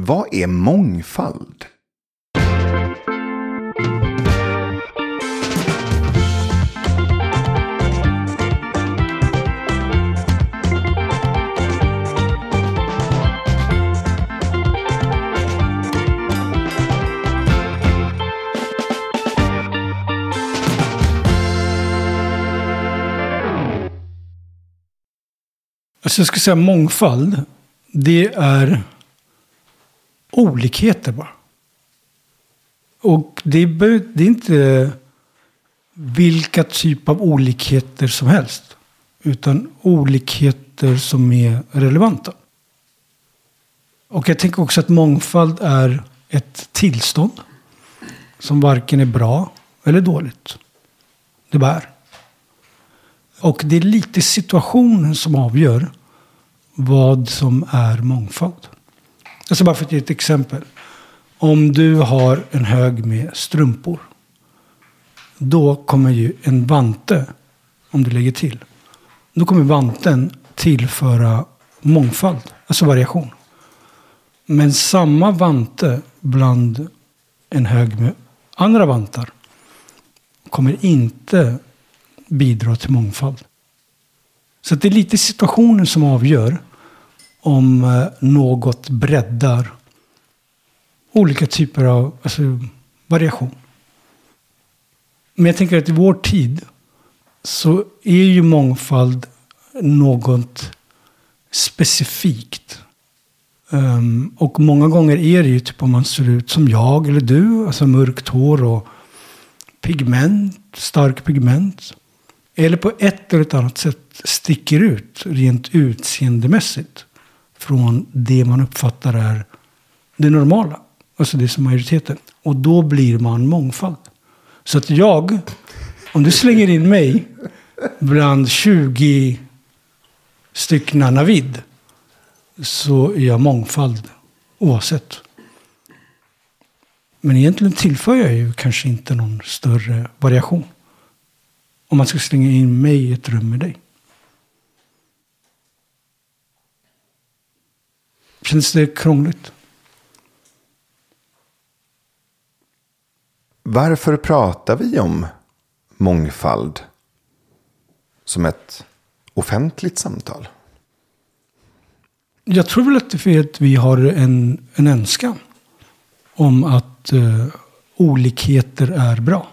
Vad är mångfald? Alltså jag skulle säga mångfald. Det är olikheter bara. Och det, är, det är inte vilka typ av olikheter som helst. Utan olikheter som är relevanta. Och jag tänker också att mångfald är ett tillstånd. Som varken är bra eller dåligt. Det bara är. Och det är lite situationen som avgör vad som är mångfald. Alltså bara för att ge ett exempel. Om du har en hög med strumpor. Då kommer ju en vante, om du lägger till. Då kommer vanten tillföra mångfald, alltså variation. Men samma vante bland en hög med andra vantar kommer inte bidra till mångfald. Så det är lite situationen som avgör om eh, något breddar olika typer av alltså, variation. Men jag tänker att i vår tid så är ju mångfald något specifikt. Um, och många gånger är det ju typ om man ser ut som jag eller du, alltså mörkt hår och pigment, stark pigment. Eller på ett eller ett annat sätt sticker ut rent utseendemässigt från det man uppfattar är det normala. Alltså det som majoriteten. Och då blir man mångfald. Så att jag, om du slänger in mig bland 20 stycken Navid så är jag mångfald oavsett. Men egentligen tillför jag ju kanske inte någon större variation. Om man ska slänga in mig i ett rum med dig. Känns det krångligt? Varför pratar vi om mångfald som ett offentligt samtal? Jag tror väl att det är för att vi har en, en önskan om att eh, olikheter är bra.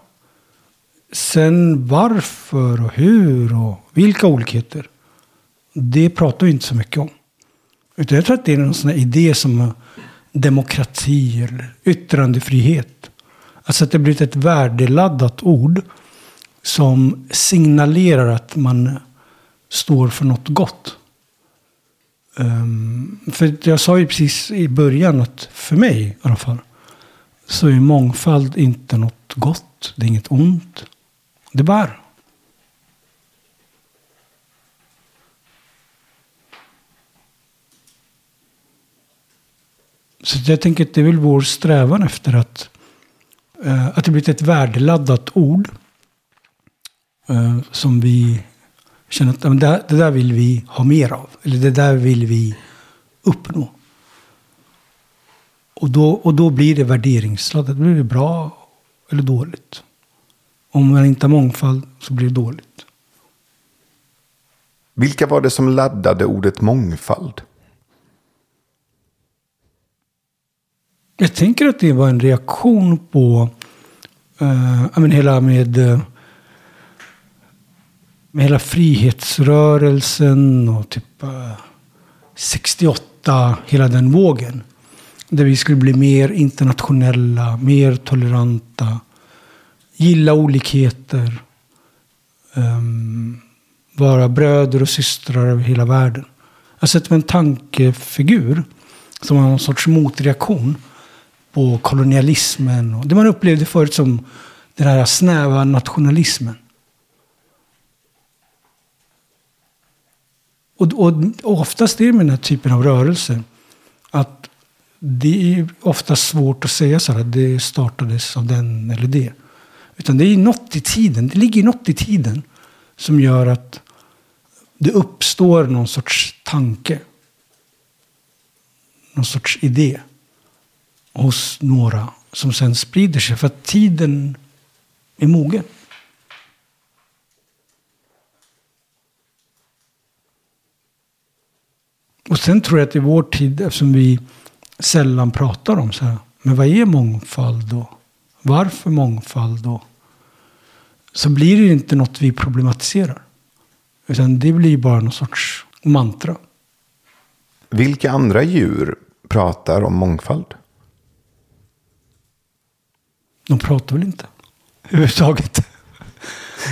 Sen varför och hur och vilka olikheter. Det pratar vi inte så mycket om. Utan jag tror att det är någon sån här idé som demokrati eller yttrandefrihet. Alltså att det blivit ett värdeladdat ord som signalerar att man står för något gott. Um, för jag sa ju precis i början att för mig i alla fall så är mångfald inte något gott. Det är inget ont. Det bara Så jag tänker att det är väl vår strävan efter att, eh, att det blivit ett värdeladdat ord. Eh, som vi känner att men det, det där vill vi ha mer av. Eller det där vill vi uppnå. Och då, och då blir det värderingsladdat. Då blir det bra eller dåligt. Om man inte har mångfald så blir det dåligt. Vilka var det som laddade ordet mångfald? Jag tänker att det var en reaktion på eh, men hela med, eh, med hela frihetsrörelsen och typ eh, 68, hela den vågen. Där vi skulle bli mer internationella, mer toleranta, gilla olikheter, eh, vara bröder och systrar över hela världen. Jag har sett en tankefigur som var någon sorts motreaktion på kolonialismen och det man upplevde förut som den här snäva nationalismen. Och, och, och oftast är det med den här typen av rörelser att det är ofta svårt att säga så här att det startades av den eller det. Utan det är något i tiden, det ligger något i tiden som gör att det uppstår någon sorts tanke. Någon sorts idé hos några som sen sprider sig för att tiden är mogen. Och sen tror jag att i vår tid, eftersom vi sällan pratar om så här, men vad är mångfald då? Varför mångfald då? Så blir det inte något vi problematiserar. Utan det blir bara någon sorts mantra. Vilka andra djur pratar om mångfald? De pratar väl inte överhuvudtaget.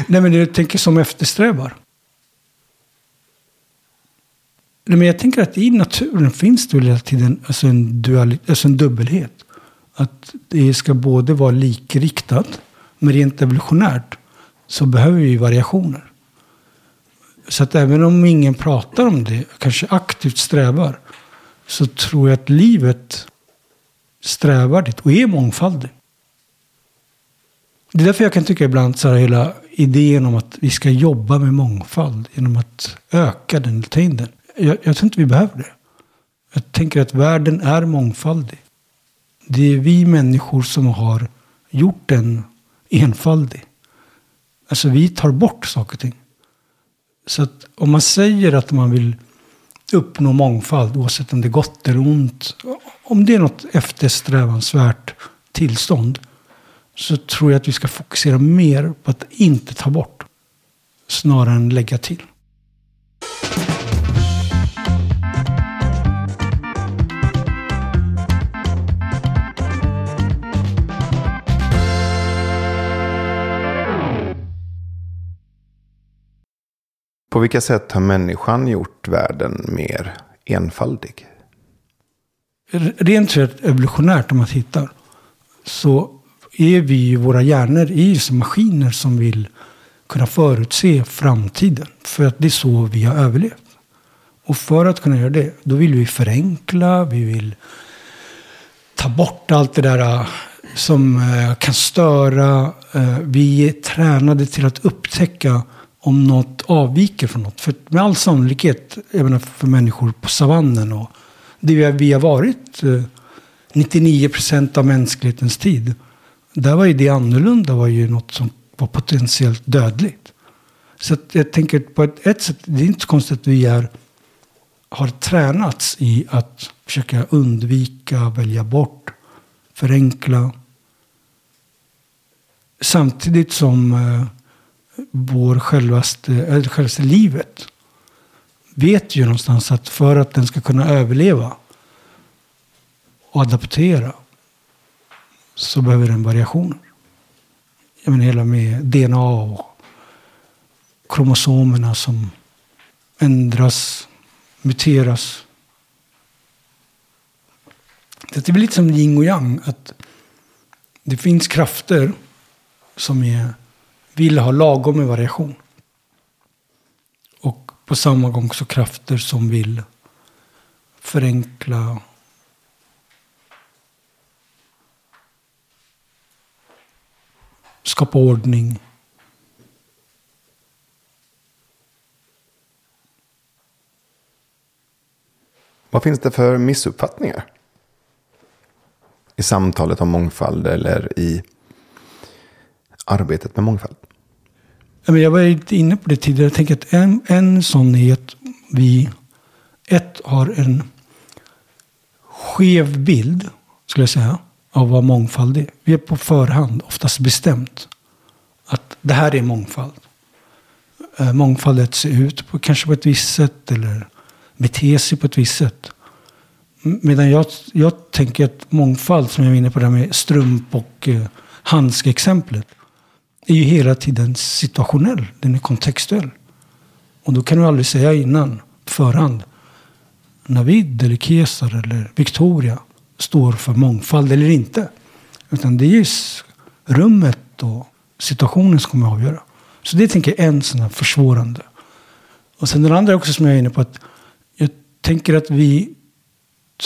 Nej men jag tänker som eftersträvar. Nej, men jag tänker att i naturen finns det väl hela tiden alltså en, dual, alltså en dubbelhet. Att det ska både vara likriktat, men rent evolutionärt så behöver vi variationer. Så att även om ingen pratar om det, kanske aktivt strävar, så tror jag att livet strävar dit och är mångfaldigt. Det är därför jag kan tycka ibland så här hela idén om att vi ska jobba med mångfald genom att öka den, ta in den. Jag, jag tror inte vi behöver det. Jag tänker att världen är mångfaldig. Det är vi människor som har gjort den enfaldig. Alltså vi tar bort saker och ting. Så att om man säger att man vill uppnå mångfald, oavsett om det är gott eller ont. Om det är något eftersträvansvärt tillstånd så tror jag att vi ska fokusera mer på att inte ta bort snarare än lägga till. På vilka sätt har människan gjort världen mer enfaldig? Rent evolutionärt om man tittar så är vi våra hjärnor i maskiner som vill kunna förutse framtiden. För att det är så vi har överlevt. Och för att kunna göra det, då vill vi förenkla, vi vill ta bort allt det där äh, som äh, kan störa. Äh, vi är tränade till att upptäcka om något avviker från något. För med all sannolikhet, även för människor på savannen och det vi har varit 99 procent av mänsklighetens tid där var ju det annorlunda var ju något som var potentiellt dödligt. Så jag tänker på ett, ett sätt, det är inte så konstigt att vi är, har tränats i att försöka undvika, välja bort, förenkla. Samtidigt som eh, vår självaste, eller självaste livet vet ju någonstans att för att den ska kunna överleva och adaptera så behöver den variationer. Jag menar hela med DNA och kromosomerna som ändras, muteras. Det blir lite som yin och yang. Att det finns krafter som är, vill ha lagom med variation. Och på samma gång så krafter som vill förenkla skapa ordning. Vad finns det för missuppfattningar? I samtalet om mångfald eller i arbetet med mångfald? Jag var inne på det tidigare. Jag tänker att en, en sån är att vi ett har en skev bild, skulle jag säga, av vad mångfald är. Vi är på förhand oftast bestämt att det här är mångfald. Eh, mångfaldet ser ut på, kanske på ett visst sätt eller beter sig på ett visst sätt. Medan jag, jag tänker att mångfald, som jag var inne på det här med strump och eh, handskeexemplet, är ju hela tiden situationell. Den är kontextuell. Och då kan du aldrig säga innan, på förhand, Navid eller Kesar eller Victoria står för mångfald eller inte. Utan det är rummet och situationen som kommer att avgöra. Så det tänker jag är en sån här försvårande. Och sen den andra också som jag är inne på att jag tänker att vi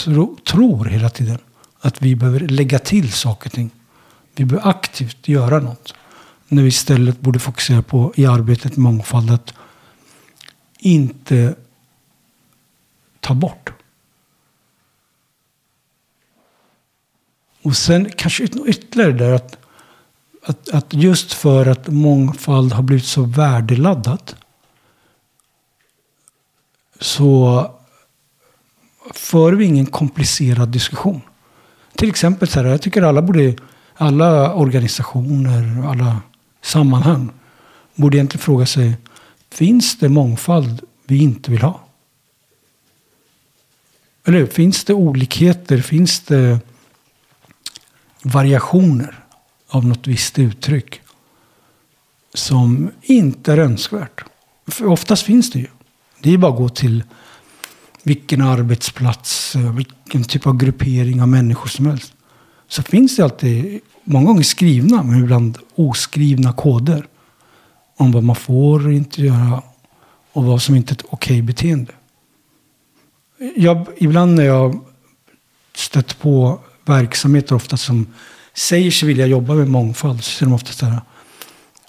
tro, tror hela tiden att vi behöver lägga till saker och ting. Vi behöver aktivt göra något. När vi istället borde fokusera på i arbetet med mångfald att inte ta bort. Och sen kanske ytterligare där att, att, att just för att mångfald har blivit så värdeladdat. Så för vi ingen komplicerad diskussion. Till exempel så här, jag tycker alla borde, alla organisationer, alla sammanhang borde egentligen fråga sig, finns det mångfald vi inte vill ha? Eller finns det olikheter, finns det variationer av något visst uttryck som inte är önskvärt? För oftast finns det ju. Det är bara att gå till vilken arbetsplats, vilken typ av gruppering av människor som helst. Så finns det alltid, många gånger skrivna, men ibland oskrivna koder. Om vad man får och inte göra och vad som inte är ett okej beteende. Jag, ibland när jag stött på verksamheter ofta som säger sig vilja jobba med mångfald så säger de ofta där. här.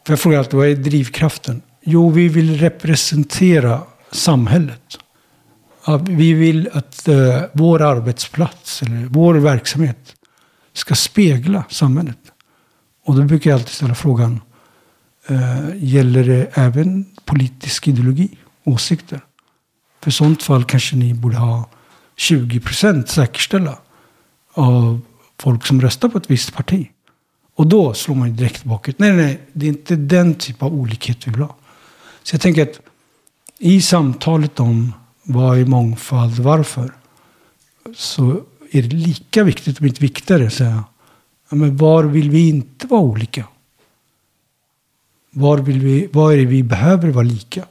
För jag frågar alltid, vad är drivkraften? Jo, vi vill representera samhället. Vi vill att eh, vår arbetsplats eller vår verksamhet ska spegla samhället. Och då brukar jag alltid ställa frågan, eh, gäller det även politisk ideologi, åsikter? För i sånt fall kanske ni borde ha 20 procent säkerställa av folk som röstar på ett visst parti. Och då slår man ju direkt bakut. Nej, nej, det är inte den typ av olikhet vi vill ha. Så jag tänker att i samtalet om vad är mångfald, varför, så är det lika viktigt, om inte viktigare, att säga ja, men var vill vi inte vara olika? Var, vill vi, var är det vi behöver vara lika?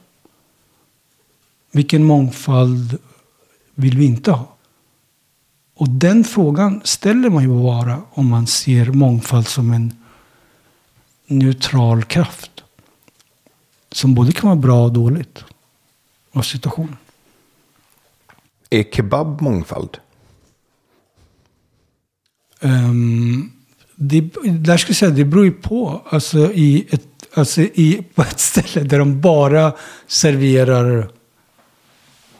Vilken mångfald vill vi inte ha? Och den frågan ställer man ju bara om man ser mångfald som en neutral kraft. Som både kan vara bra och dåligt av situationen. Är kebab mångfald? Um, det, där skulle jag säga, det beror ju på. Alltså, i ett, alltså i, på ett ställe där de bara serverar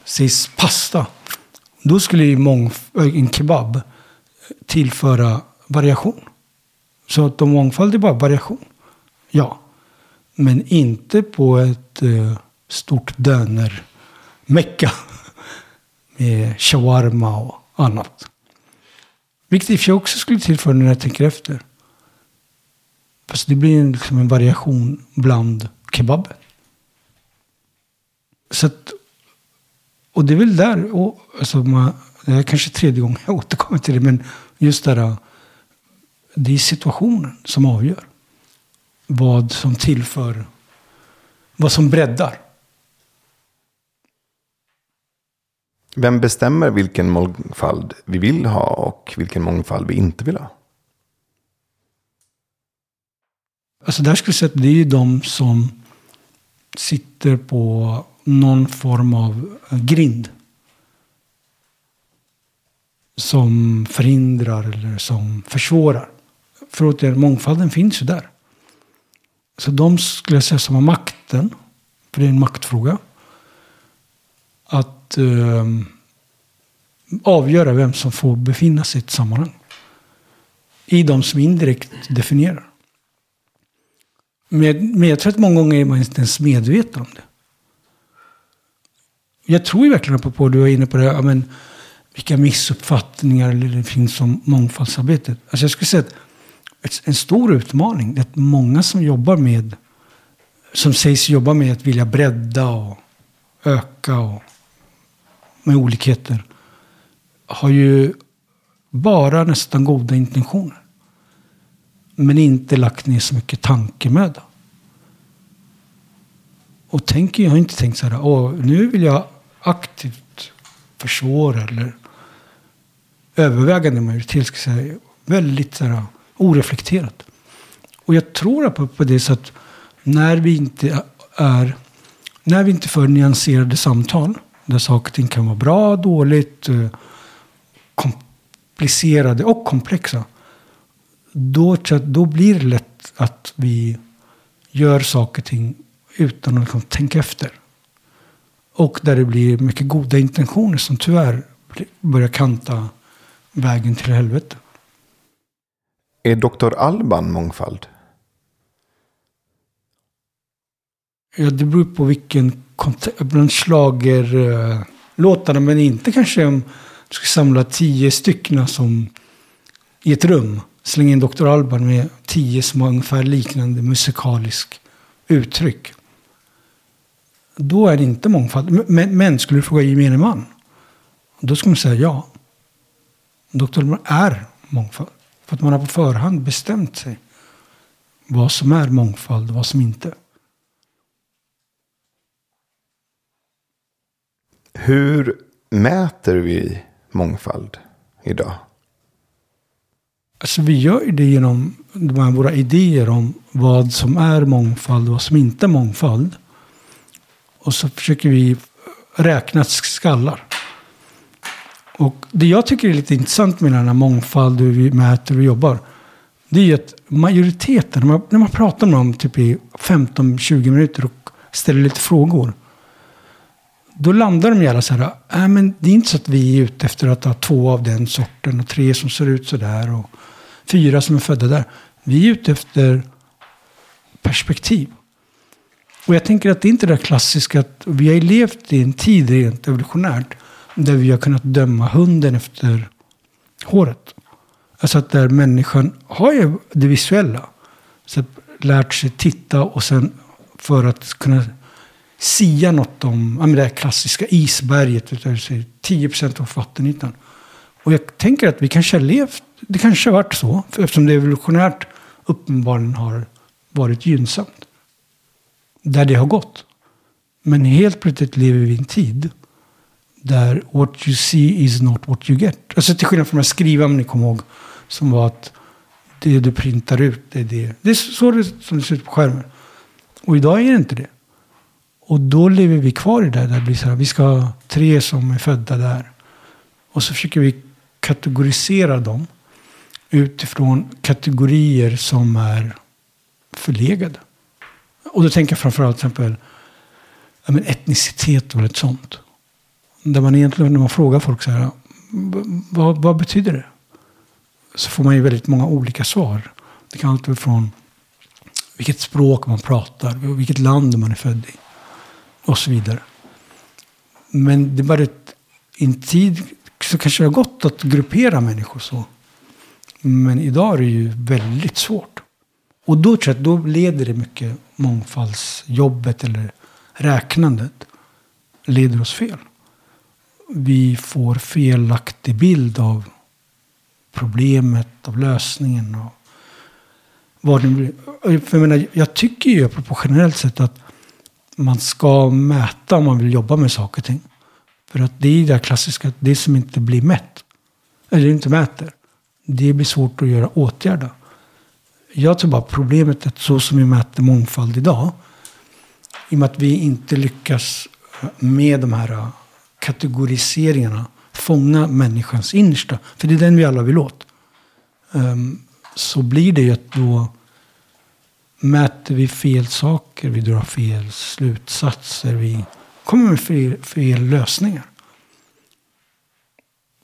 sis pasta. Då skulle ju eh, en kebab tillföra variation. Så att de mångfald är bara variation. Ja. Men inte på ett eh, stort döner-mecka. Med shawarma och annat. Vilket i och för sig också skulle tillföra när jag tänker efter. Fast det blir liksom en variation bland kebaben. Så att, och det är väl där, och, alltså man, det är kanske tredje gången jag återkommer till det, men just där, det är situationen som avgör. Vad som tillför, vad som breddar. Vem bestämmer vilken mångfald vi vill ha och vilken mångfald vi inte vill ha? Alltså där skulle jag säga att det är de som sitter på någon form av grind. Som förhindrar eller som försvårar. För återigen, mångfalden finns ju där. Så de skulle jag säga som har makten, för det är en maktfråga. Att eh, avgöra vem som får befinna sig i ett sammanhang. I de som indirekt definierar. Men, men jag tror att många gånger är man inte ens medveten om det. Jag tror ju verkligen på, du var inne på det, ja, men, vilka missuppfattningar det finns om mångfaldsarbetet. Alltså jag skulle säga att en stor utmaning är att många som jobbar med, som sägs jobba med att vilja bredda och öka och med olikheter, har ju bara nästan goda intentioner. Men inte lagt ner så mycket tankemöda. Och tänker, jag har inte tänkt så här, Åh, nu vill jag aktivt försvåra eller övervägande majoritet, ska säga, väldigt så här, oreflekterat. Och jag tror på, på det så att när vi inte är, när vi inte för nyanserade samtal, där saker och ting kan vara bra, dåligt, eh, komplicerade och komplexa. Då, då blir det lätt att vi gör saker och ting utan att liksom tänka efter. Och där det blir mycket goda intentioner som tyvärr börjar kanta vägen till helvete. Är Dr. Alban mångfald? Ja, det beror på vilken kontext. Bland schlagerlåtarna, men inte kanske om du ska samla tio stycken som i ett rum. Slänga in Dr. Alban med tio som har ungefär liknande musikalisk uttryck. Då är det inte mångfald. Men, men skulle du fråga gemene man. Då skulle man säga ja. Alban är mångfald. För att man har på förhand bestämt sig. Vad som är mångfald och vad som inte. Hur mäter vi mångfald idag? Alltså vi gör det genom de här våra idéer om vad som är mångfald och vad som inte är mångfald. Och så försöker vi räkna skallar. Och det jag tycker är lite intressant med den här mångfald, hur vi mäter och jobbar. Det är ju att majoriteten, när man, när man pratar med dem typ i 15-20 minuter och ställer lite frågor. Då landar de gärna så här, äh, men det är inte så att vi är ute efter att ha två av den sorten och tre som ser ut så där och fyra som är födda där. Vi är ute efter perspektiv. Och jag tänker att det är inte det klassiska att vi har levt i en tid rent evolutionärt där vi har kunnat döma hunden efter håret. Alltså att där människan har ju det visuella. Så lärt sig titta och sen för att kunna sia något om ja, det här klassiska isberget. Där 10 procent av vattenytan. Och jag tänker att vi kanske har levt, det kanske har varit så. Eftersom det evolutionärt uppenbarligen har varit gynnsamt. Där det har gått. Men helt plötsligt lever vi i en tid där what you see is not what you get. Alltså till skillnad från de här om ni kommer ihåg. Som var att det du printar ut, det är det. Det är så det, som det ser ut på skärmen. Och idag är det inte det. Och då lever vi kvar i det där det blir så här, vi ska ha tre som är födda där. Och så försöker vi kategorisera dem utifrån kategorier som är förlegade. Och då tänker jag framförallt till exempel ja, men etnicitet och ett sånt. Där man egentligen när man frågar folk så här, vad, vad betyder det? Så får man ju väldigt många olika svar. Det kan allt från vilket språk man pratar, vilket land man är född i och så vidare. Men det är bara ett, i en tid så kanske det har gått att gruppera människor så. Men idag är det ju väldigt svårt. Och då tror jag att då leder det mycket mångfaldsjobbet eller räknandet leder oss fel. Vi får felaktig bild av problemet, av lösningen. Och vad det blir. Jag, menar, jag tycker ju på generellt sett att man ska mäta om man vill jobba med saker och ting. För att det är det klassiska, det som inte blir mätt, eller inte mäter, det blir svårt att göra åtgärda. Jag tror bara problemet är att så som vi mäter mångfald idag, i och med att vi inte lyckas eh, med de här eh, kategoriseringarna, fånga människans innersta, för det är den vi alla vill åt, ehm, så blir det ju att då mäter vi fel saker, vi drar fel slutsatser, vi kommer med fel, fel lösningar.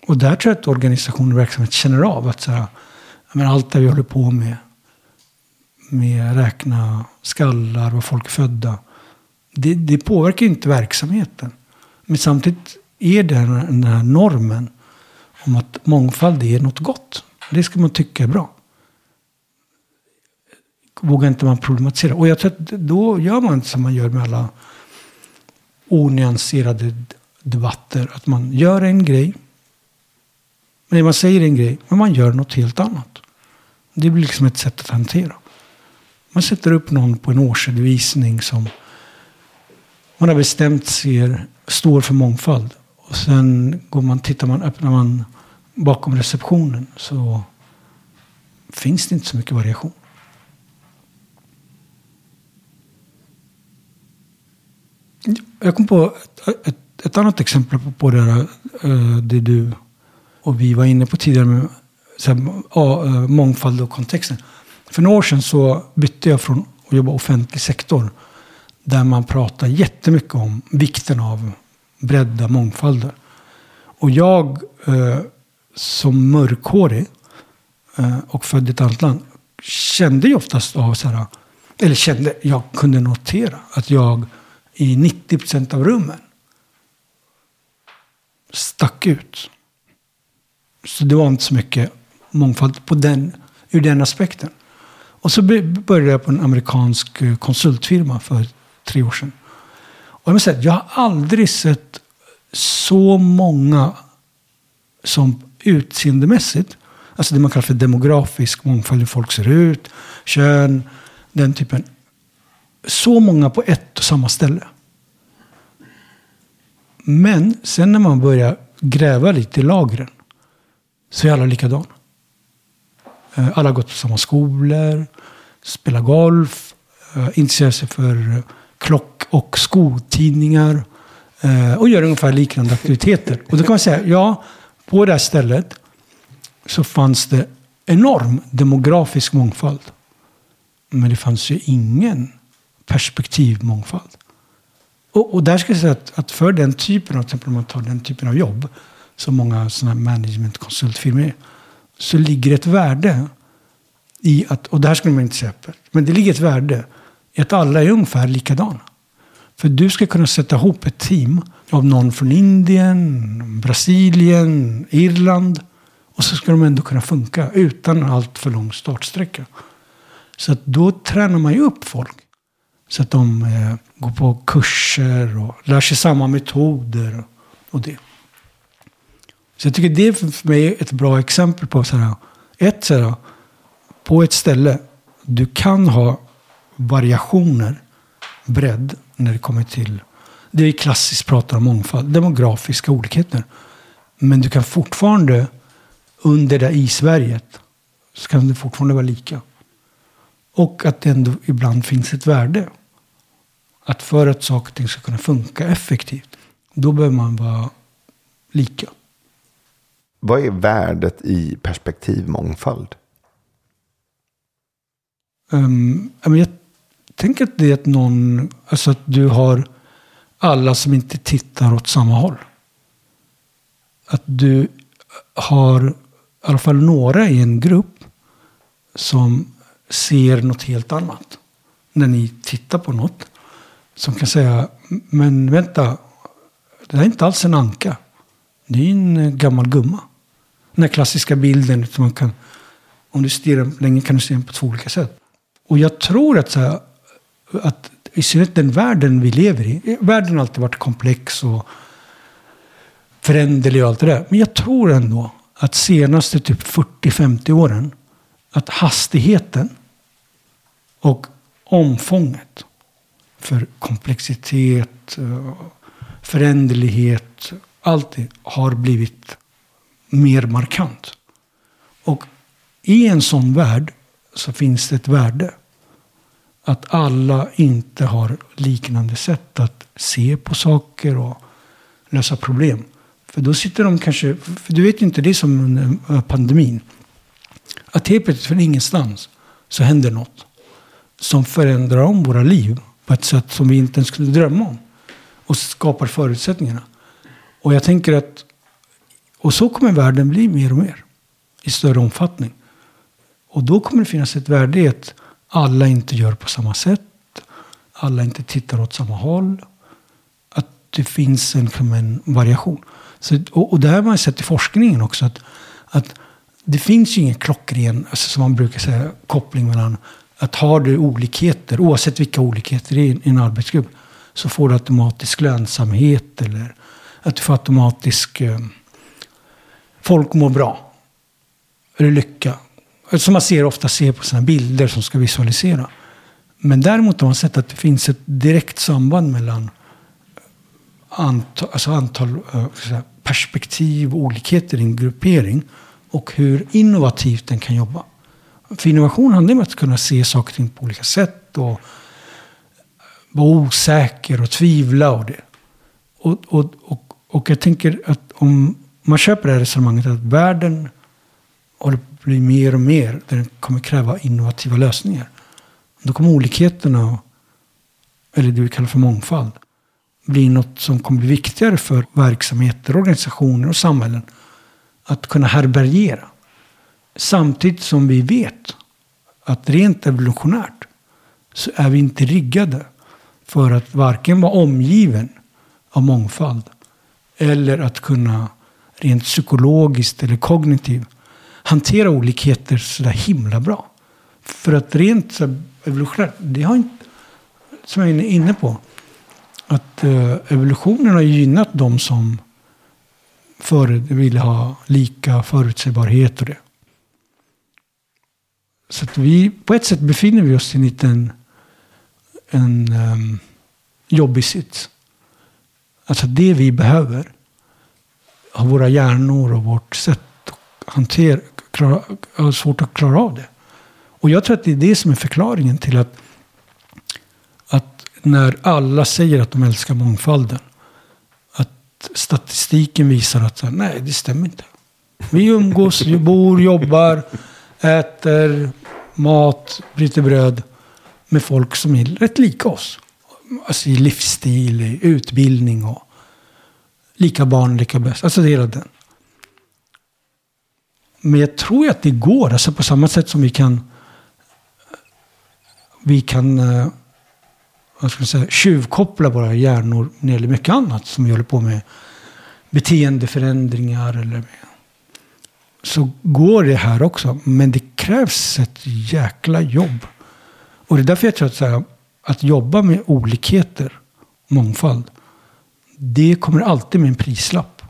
Och där tror jag att organisationer och verksamhet känner av att så här, men allt det vi håller på med, med räkna skallar och folk är födda, det, det påverkar inte verksamheten. Men samtidigt är det den här normen om att mångfald är något gott. Det ska man tycka är bra vågar inte man problematisera. Och jag tror att då gör man som man gör med alla onyanserade debatter. Att man gör en grej. Men man säger en grej, men man gör något helt annat. Det blir liksom ett sätt att hantera. Man sätter upp någon på en årsredovisning som man har bestämt ser står för mångfald. Och sen går man, tittar man, öppnar man bakom receptionen så finns det inte så mycket variation. Jag kom på ett, ett, ett annat exempel på, på det, här, eh, det du och vi var inne på tidigare med så här, eh, mångfald och kontexten. För några år sedan så bytte jag från att jobba offentlig sektor där man pratar jättemycket om vikten av bredda mångfalder. Och jag eh, som mörkhårig eh, och född i ett annat land kände ju oftast av så här, eller kände, jag kunde notera att jag i 90 procent av rummen stack ut. Så det var inte så mycket mångfald på den, ur den aspekten. Och så började jag på en amerikansk eh, konsultfirma för tre år sedan. Och jag, måste säga, jag har aldrig sett så många som utseendemässigt, alltså det man kallar för demografisk mångfald, hur folk ser ut, kön, den typen. Så många på ett och samma ställe. Men sen när man börjar gräva lite i lagren så är alla likadana. Eh, alla har gått på samma skolor, spelar golf, eh, intresserar sig för klock och skotidningar eh, och gör ungefär liknande aktiviteter. Och då kan man säga, ja, på det här stället så fanns det enorm demografisk mångfald. Men det fanns ju ingen perspektivmångfald. Och, och där ska jag säga att, att, för den typen av, till exempel om man tar den typen av jobb, som många sådana managementkonsultfirmor är, så ligger ett värde i att, och det här skulle man inte säga öppet, men det ligger ett värde i att alla är ungefär likadana. För du ska kunna sätta ihop ett team av någon från Indien, Brasilien, Irland. Och så ska de ändå kunna funka utan allt för lång startsträcka. Så att då tränar man ju upp folk. Så att de eh, går på kurser och lär sig samma metoder och det. Så jag tycker det är för mig ett bra exempel på så här, ett så här, på ett ställe du kan ha variationer, bredd när det kommer till det vi klassiskt pratar om mångfald, demografiska olikheter. Men du kan fortfarande under det isberget så kan det fortfarande vara lika. Och att det ändå ibland finns ett värde. Att för att saker och ting ska kunna funka effektivt, då behöver man vara lika. Vad är värdet i perspektivmångfald? Um, jag tänker att det är att någon, alltså att du har alla som inte tittar åt samma håll. Att du har i alla fall några i en grupp som ser något helt annat. När ni tittar på något. Som kan säga, men vänta, det här är inte alls en anka. Det är en eh, gammal gumma. Den här klassiska bilden, som man kan, om du stirrar länge kan du se den på två olika sätt. Och jag tror att, så här, att i synnerhet den världen vi lever i. Världen har alltid varit komplex och föränderlig och allt det där. Men jag tror ändå att senaste typ 40-50 åren att hastigheten och omfånget för komplexitet, eh, föränderlighet, alltid har blivit mer markant. Och i en sån värld så finns det ett värde att alla inte har liknande sätt att se på saker och lösa problem. För då sitter de kanske, för du vet ju inte, det är som under eh, pandemin. Att helt plötsligt från ingenstans så händer något som förändrar om våra liv på ett sätt som vi inte ens skulle drömma om. Och skapar förutsättningarna. Och jag tänker att, och så kommer världen bli mer och mer. I större omfattning. Och då kommer det finnas ett värde i att alla inte gör på samma sätt. Alla inte tittar åt samma håll. Att det finns en, en variation. Så, och, och det har man sett i forskningen också. Att, att det finns ju ingen klockren, alltså som man brukar säga, koppling mellan att har du olikheter, oavsett vilka olikheter det är i en arbetsgrupp, så får du automatisk lönsamhet eller att du får automatisk... Eh, folk mår bra. Eller lycka. Som man ser, ofta ser på sina bilder som ska visualisera. Men däremot har man sett att det finns ett direkt samband mellan antal, alltså antal eh, perspektiv och olikheter i en gruppering och hur innovativt den kan jobba. För innovation handlar om att kunna se saker och ting på olika sätt och vara osäker och tvivla och det. Och, och, och, och jag tänker att om man köper det här resonemanget att världen håller blir mer och mer där den kommer kräva innovativa lösningar. Då kommer olikheterna, eller det vi kallar för mångfald, bli något som kommer bli viktigare för verksamheter, organisationer och samhällen att kunna härbärgera. Samtidigt som vi vet att rent evolutionärt så är vi inte riggade för att varken vara omgiven av mångfald eller att kunna rent psykologiskt eller kognitivt hantera olikheter så där himla bra. För att rent så evolutionärt, det har inte, som jag är inne på, att eh, evolutionen har gynnat de som förr ville ha lika förutsägbarhet och det. Så att vi, på ett sätt befinner vi oss i en liten en um, jobbig sits. Alltså det vi behöver av våra hjärnor och vårt sätt att hantera, klara, har svårt att klara av det. Och jag tror att det är det som är förklaringen till att, att när alla säger att de älskar mångfalden, att statistiken visar att nej, det stämmer inte. Vi umgås, vi bor, jobbar, äter mat, bryter bröd med folk som är rätt lika oss. Alltså i livsstil, i utbildning och lika barn, lika bäst. Alltså det hela den. Men jag tror att det går, alltså på samma sätt som vi kan vi kan eh, vad ska jag säga, tjuvkoppla våra hjärnor när det gäller mycket annat som vi håller på med. Beteendeförändringar eller med. Så går det här också. Men det krävs ett jäkla jobb. Och det är därför jag tror att, så här, att jobba med olikheter, mångfald, det kommer alltid med en prislapp.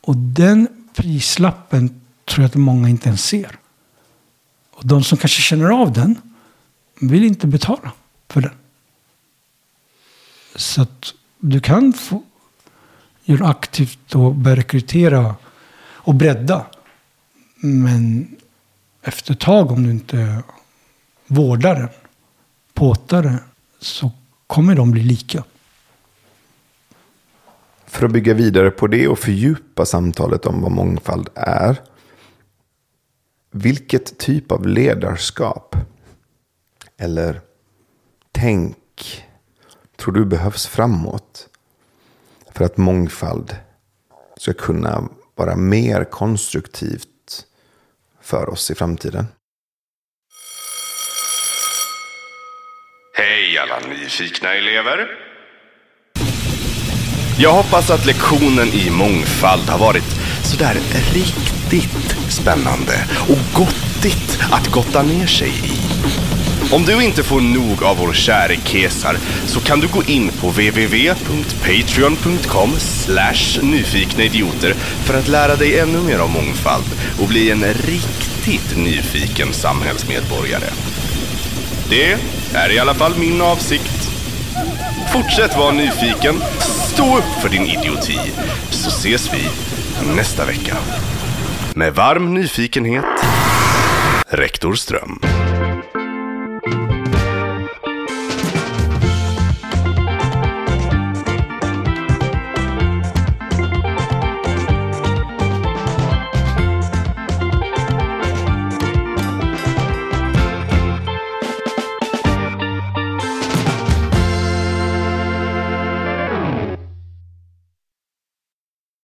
Och den prislappen tror jag att många inte ens ser. Och de som kanske känner av den vill inte betala för den. Så att du kan få göra aktivt och börja rekrytera och bredda. Men efter ett tag om du inte vårdar den, Påtare så kommer de bli lika. För att bygga vidare på det och fördjupa samtalet om vad mångfald är. Vilket typ av ledarskap eller tänk tror du behövs framåt för att mångfald ska kunna vara mer konstruktivt för oss i framtiden? Hej alla nyfikna elever! Jag hoppas att lektionen i mångfald har varit sådär riktigt spännande och gottigt att gotta ner sig i. Om du inte får nog av vår käre Kesar så kan du gå in på www.patreon.com slash för att lära dig ännu mer om mångfald och bli en riktigt nyfiken samhällsmedborgare. Det är i alla fall min avsikt. Fortsätt vara nyfiken, stå upp för din idioti, så ses vi nästa vecka. Med varm nyfikenhet, Rektor Ström.